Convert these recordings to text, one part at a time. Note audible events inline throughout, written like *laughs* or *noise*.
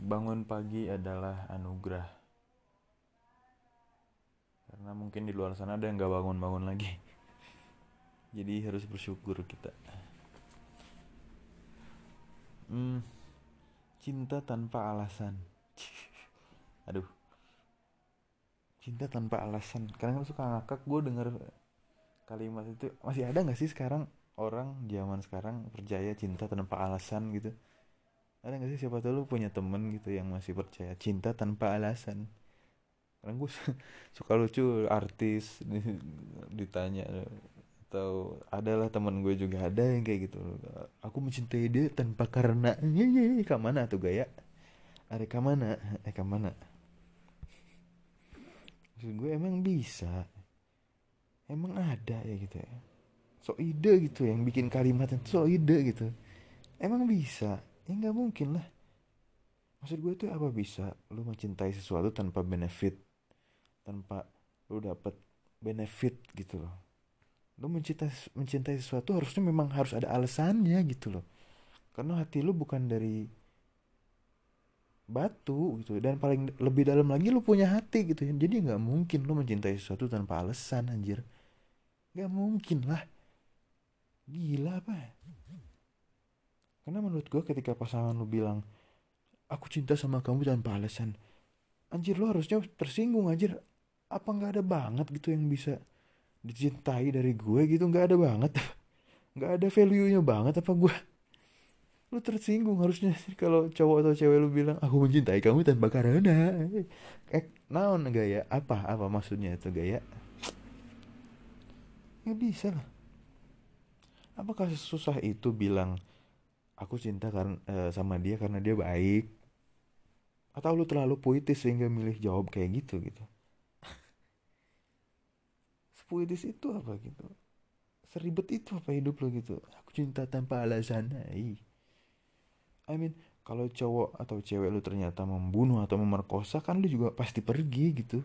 Bangun pagi adalah anugerah. Karena mungkin di luar sana ada yang gak bangun-bangun lagi. *laughs* Jadi harus bersyukur kita. Hmm, cinta tanpa alasan. *laughs* Aduh. Cinta tanpa alasan. Kadang suka ngakak gue denger kalimat itu. Masih ada gak sih sekarang orang zaman sekarang percaya cinta tanpa alasan gitu? Ada gak sih siapa tahu lu punya temen gitu yang masih percaya cinta tanpa alasan? Karena gue *laughs* suka lucu artis ditanya atau adalah temen gue juga ada yang kayak gitu. Aku mencintai dia tanpa karena ke mana tuh gaya? Ada ke mana? Eh mana? Maksud gue emang bisa? Emang ada ya gitu ya? So ide gitu yang bikin kalimat itu so ide gitu. Emang bisa ya nggak mungkin lah. Maksud gue tuh apa bisa lu mencintai sesuatu tanpa benefit tanpa lu dapat benefit gitu loh? Lu mencintai mencintai sesuatu harusnya memang harus ada alasannya gitu loh. Karena hati lu bukan dari batu gitu dan paling lebih dalam lagi lu punya hati gitu. Ya jadi nggak mungkin lu mencintai sesuatu tanpa alasan anjir. Nggak mungkin lah. Gila apa karena menurut gue ketika pasangan lu bilang aku cinta sama kamu tanpa alasan anjir lo harusnya tersinggung anjir. Apa nggak ada banget gitu yang bisa dicintai dari gue gitu? Nggak ada banget. *laughs* Nggak ada value nya banget apa gue lu tersinggung harusnya kalau cowok atau cewek lu bilang aku mencintai kamu tanpa karena. Eh naon gaya? Apa? Apa maksudnya itu gaya? Nggak bisa lah. Apakah susah itu bilang aku cinta karena uh, sama dia karena dia baik. Atau lu terlalu puitis sehingga milih jawab kayak gitu gitu. *laughs* Sepuitis itu apa gitu? Seribet itu apa hidup lo gitu? Aku cinta tanpa alasan I mean kalau cowok atau cewek lu ternyata membunuh atau memerkosa kan lu juga pasti pergi gitu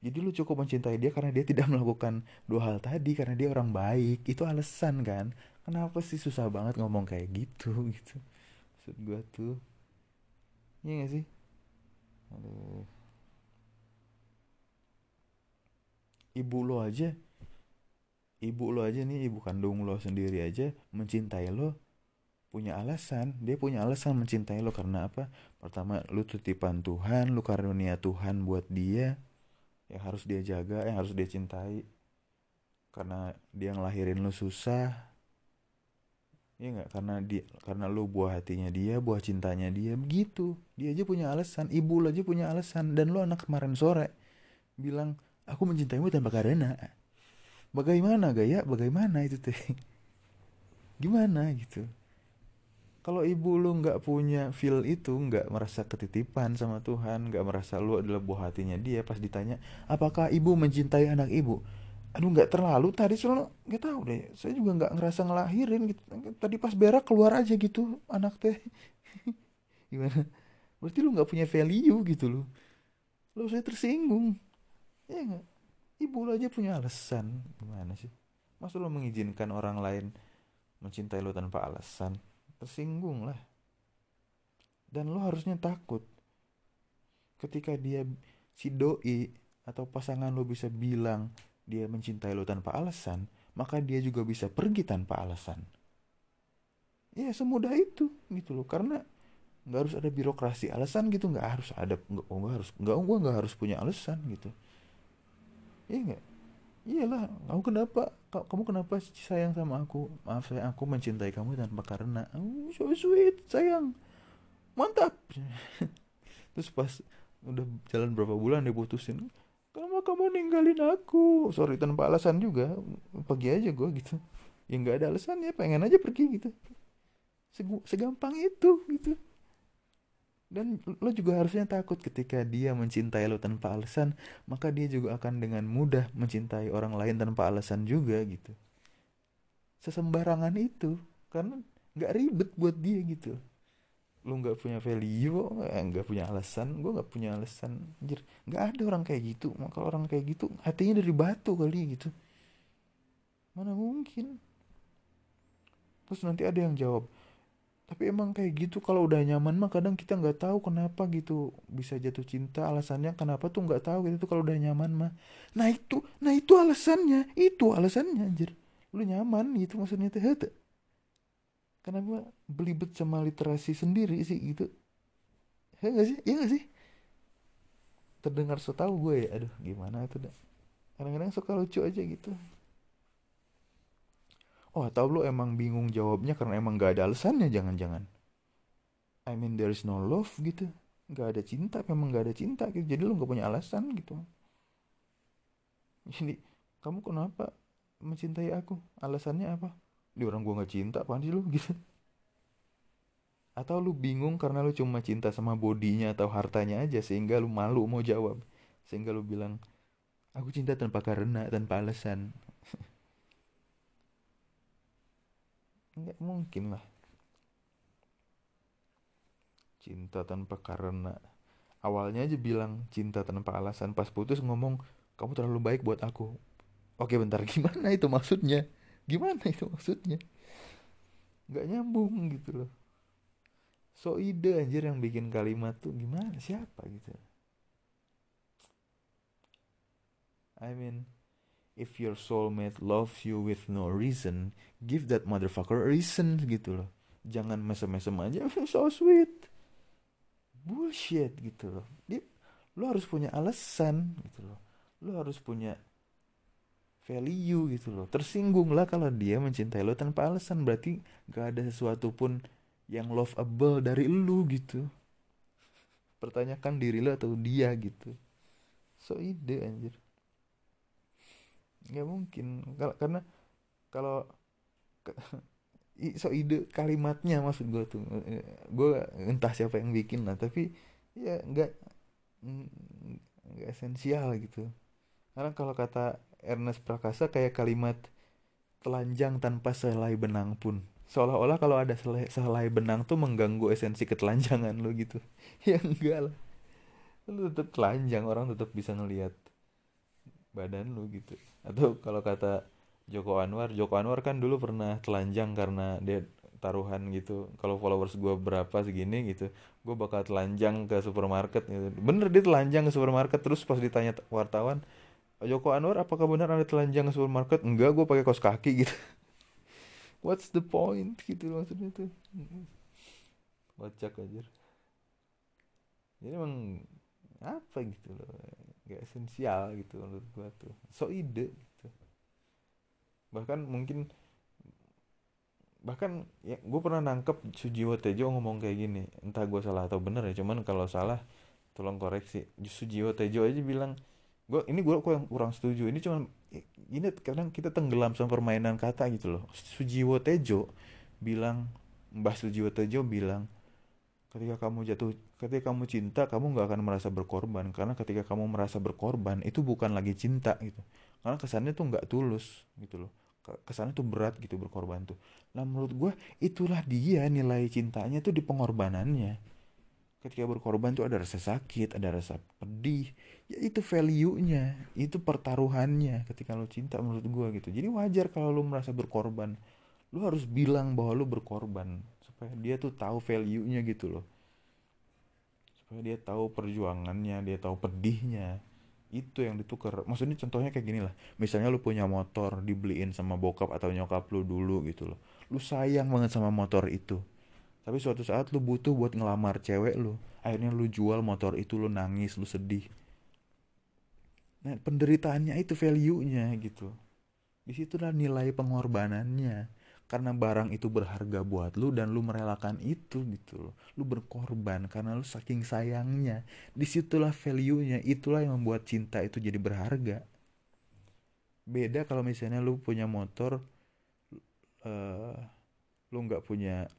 jadi lu cukup mencintai dia karena dia tidak *laughs* melakukan dua hal tadi karena dia orang baik. Itu alasan kan? Kenapa sih susah banget ngomong kayak gitu *laughs* gitu? Maksud gue tuh. Iya gak sih? Aduh. Ibu lo aja ibu lo aja nih ibu kandung lo sendiri aja mencintai lo punya alasan. Dia punya alasan mencintai lo karena apa? Pertama lu titipan Tuhan lu karunia Tuhan buat dia yang harus dia jaga yang harus dia cintai. Karena dia ngelahirin lu susah. Ya nggak? Karena dia karena lu buah hatinya dia buah cintanya dia begitu. Dia aja punya alasan ibu lu aja punya alasan. Dan lu anak kemarin sore bilang aku mencintaimu tanpa karena. Bagaimana gaya? Bagaimana itu teh? *laughs* Gimana gitu kalau ibu lu nggak punya feel itu nggak merasa ketitipan sama Tuhan nggak merasa lu adalah buah hatinya dia pas ditanya apakah ibu mencintai anak ibu? Aduh nggak terlalu. Tadi soalnya nggak tahu deh. Saya juga nggak ngerasa ngelahirin gitu. Tadi pas berak keluar aja gitu anak teh. *laughs* Gimana? Berarti lu nggak punya value gitu loh lu saya tersinggung. Ya nggak? Ibu lu aja punya alasan. Gimana sih? Masa lu mengizinkan orang lain mencintai lu tanpa alasan tersinggung lah. Dan lo harusnya takut ketika dia si doi atau pasangan lo bisa bilang dia mencintai lo tanpa alasan maka dia juga bisa pergi tanpa alasan. Ya semudah itu gitu loh. Karena nggak harus ada birokrasi alasan gitu nggak harus ada nggak oh, harus nggak gue nggak harus punya alasan gitu. Ya nggak? Iyalah kamu kenapa kamu kenapa sayang sama aku? Maaf saya aku mencintai kamu tanpa karena. Oh, so sweet sayang. Mantap. *laughs* Terus pas udah jalan berapa bulan dia putusin kenapa kamu ninggalin aku? Sorry tanpa alasan juga. Pergi aja gue gitu. Ya nggak ada alasan ya pengen aja pergi gitu. Segampang itu gitu dan lo juga harusnya takut ketika dia mencintai lo tanpa alasan maka dia juga akan dengan mudah mencintai orang lain tanpa alasan juga gitu. Sesembarangan itu karena nggak ribet buat dia gitu. Lo nggak punya value eh, nggak punya alasan gue nggak punya alasan anjir. Nggak ada orang kayak gitu maka orang kayak gitu hatinya dari batu kali gitu. Mana mungkin? Terus nanti ada yang jawab tapi emang kayak gitu kalau udah nyaman mah kadang kita nggak tahu kenapa gitu bisa jatuh cinta. Alasannya kenapa tuh nggak tahu gitu kalau udah nyaman mah. Nah itu nah itu alasannya itu alasannya anjir. Lu nyaman gitu maksudnya teh kenapa belibet sama literasi sendiri sih gitu? Ya gak sih? Ya gak sih? Terdengar so tau gue ya aduh gimana itu dah kadang-kadang suka lucu aja gitu oh atau lu emang bingung jawabnya karena emang gak ada alasannya jangan-jangan. I mean there is no love gitu. Gak ada cinta memang gak ada cinta gitu. Jadi lu gak punya alasan gitu. Jadi kamu kenapa mencintai aku? Alasannya apa? Di orang gua gak cinta apaan sih lu? *laughs* Gitu. Atau lu bingung karena lu cuma cinta sama bodinya atau hartanya aja sehingga lu malu mau jawab. Sehingga lu bilang aku cinta tanpa karena tanpa alasan *laughs* nggak mungkin lah. Cinta tanpa karena. Awalnya aja bilang cinta tanpa alasan. Pas putus ngomong kamu terlalu baik buat aku. Oke bentar. *laughs* Gimana itu maksudnya? Gimana itu maksudnya? Nggak nyambung gitu loh. So ide anjir yang bikin kalimat tuh gimana? Siapa gitu? I mean if your soulmate loves you with no reason, give that motherfucker a reason gitu loh. Jangan mesem-mesem aja, *laughs* so sweet. Bullshit gitu loh. Dia, lo harus punya alasan gitu loh. Lo harus punya value gitu loh. Tersinggung lah kalau dia mencintai lo tanpa alasan. Berarti gak ada sesuatu pun yang loveable dari lo gitu. Pertanyakan diri lo atau dia gitu. So ide anjir nggak mungkin. Karena kalau *laughs* so ide kalimatnya maksud gue tuh. Gue entah siapa yang bikin lah tapi ya nggak nggak esensial gitu. Karena kalau kata Ernest Prakasa kayak kalimat telanjang tanpa selai benang pun. Seolah-olah kalau ada selai, selai benang tuh mengganggu esensi ketelanjangan lo gitu. *laughs* Ya enggak lah. Lu tetap telanjang orang tetap bisa ngelihat badan lu gitu. Atau kalau kata Joko Anwar Joko Anwar kan dulu pernah telanjang karena dia taruhan gitu. Kalau followers gue berapa segini gitu gue bakal telanjang ke supermarket gitu. Bener dia telanjang ke supermarket terus pas ditanya wartawan Joko Anwar apakah benar ada telanjang ke supermarket? Enggak gue pakai kaos kaki gitu. *laughs* What's the point? Gitu maksudnya tuh. Kocak aja jadi emang apa gitu loh gak esensial gitu menurut gue tuh. So ide gitu. Bahkan mungkin bahkan ya gue pernah nangkep Sujiwo Tejo ngomong kayak gini entah gue salah atau bener ya cuman kalau salah tolong koreksi. Sujiwo Tejo aja bilang gue ini gue kurang, kurang setuju ini cuman ini kadang kita tenggelam sama permainan kata gitu loh. Sujiwo Tejo bilang Mbah Sujiwo Tejo bilang ketika kamu jatuh ketika kamu cinta kamu nggak akan merasa berkorban. Karena ketika kamu merasa berkorban itu bukan lagi cinta gitu. Karena kesannya tuh nggak tulus gitu loh. Kesannya tuh berat gitu berkorban tuh. Nah menurut gue itulah dia nilai cintanya tuh di pengorbanannya. Ketika berkorban tuh ada rasa sakit ada rasa pedih ya itu value nya itu pertaruhannya ketika lo cinta menurut gue gitu. Jadi wajar kalau lo merasa berkorban. Lo harus bilang bahwa lo berkorban supaya dia tuh tahu value nya gitu loh. Supaya dia tahu perjuangannya dia tahu pedihnya. Itu yang ditukar. Maksudnya contohnya kayak gini lah. Misalnya lu punya motor dibeliin sama bokap atau nyokap lu dulu gitu loh. Lu sayang banget sama motor itu. Tapi suatu saat lu butuh buat ngelamar cewek lu. Akhirnya lu jual motor itu lu nangis lu sedih. Nah penderitaannya itu value nya gitu. Di situlah nilai pengorbanannya karena barang itu berharga buat lu dan lu merelakan itu gitu loh. Lu berkorban karena lu saking sayangnya. Di situlah value nya itulah yang membuat cinta itu jadi berharga. Beda kalau misalnya lu punya motor uh, lu nggak punya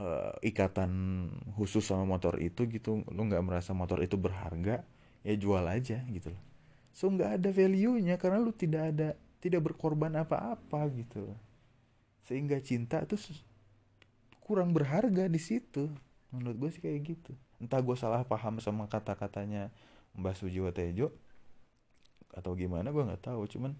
uh, ikatan khusus sama motor itu gitu lu nggak merasa motor itu berharga ya jual aja gitu loh. So nggak ada value nya karena lu tidak ada tidak berkorban apa-apa gitu sehingga cinta tuh kurang berharga di situ. Menurut gue sih kayak gitu. Entah gue salah paham sama kata-katanya Mbak Sujiwo Tejo atau gimana gue nggak tahu. Cuman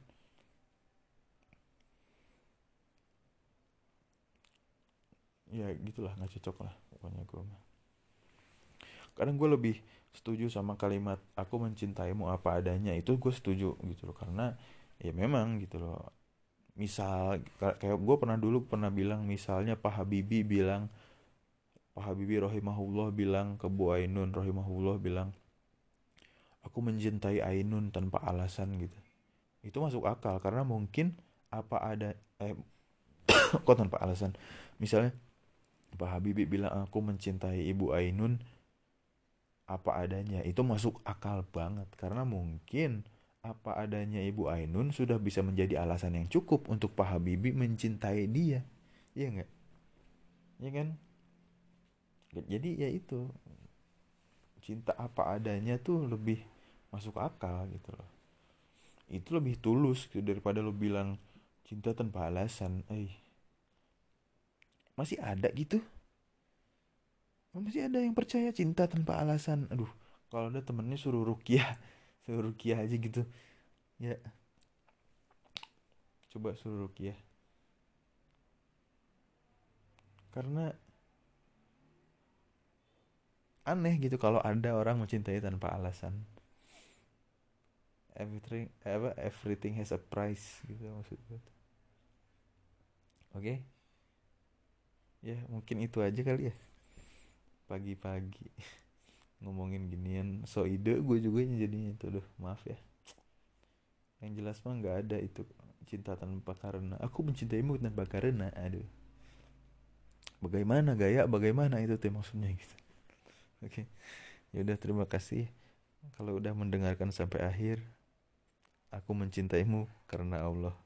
ya gitulah nggak cocok lah pokoknya gue mah. Kadang gue lebih setuju sama kalimat aku mencintaimu apa adanya. Itu gue setuju gitu loh. Karena ya memang gitu loh. Misal kayak gue pernah dulu pernah bilang misalnya Pak Habibie bilang Pak Habibie rahimahullah bilang ke Bu Ainun rahimahullah bilang aku mencintai Ainun tanpa alasan gitu. Itu masuk akal karena mungkin apa ada eh *coughs* kok tanpa alasan? Misalnya Pak Habibie bilang aku mencintai Ibu Ainun apa adanya itu masuk akal banget karena mungkin apa adanya Ibu Ainun sudah bisa menjadi alasan yang cukup untuk Pak Habibie mencintai dia. Iya nggak? Iya kan? Jadi ya itu cinta apa adanya tuh lebih masuk akal gitu loh. Itu lebih tulus daripada lo bilang cinta tanpa alasan. Eh, masih ada gitu? Masih ada yang percaya cinta tanpa alasan. Aduh, kalau ada temennya suruh rukiah suruh rukiah aja gitu. Ya. Coba suruh rukiah. Karena aneh gitu kalau ada orang mencintai tanpa alasan. Everything apa everything has a price gitu maksud gue. Oke? Okay? ya mungkin itu aja kali ya. Pagi-pagi ngomongin ginian. So ide gue juga jadinya itu doh maaf ya. Yang jelas mah nggak ada itu cinta tanpa karena. Aku mencintaimu tanpa karena aduh. Bagaimana gaya bagaimana itu tuh maksudnya gitu. Oke okay. yaudah terima kasih. Kalau udah mendengarkan sampai akhir aku mencintaimu karena Allah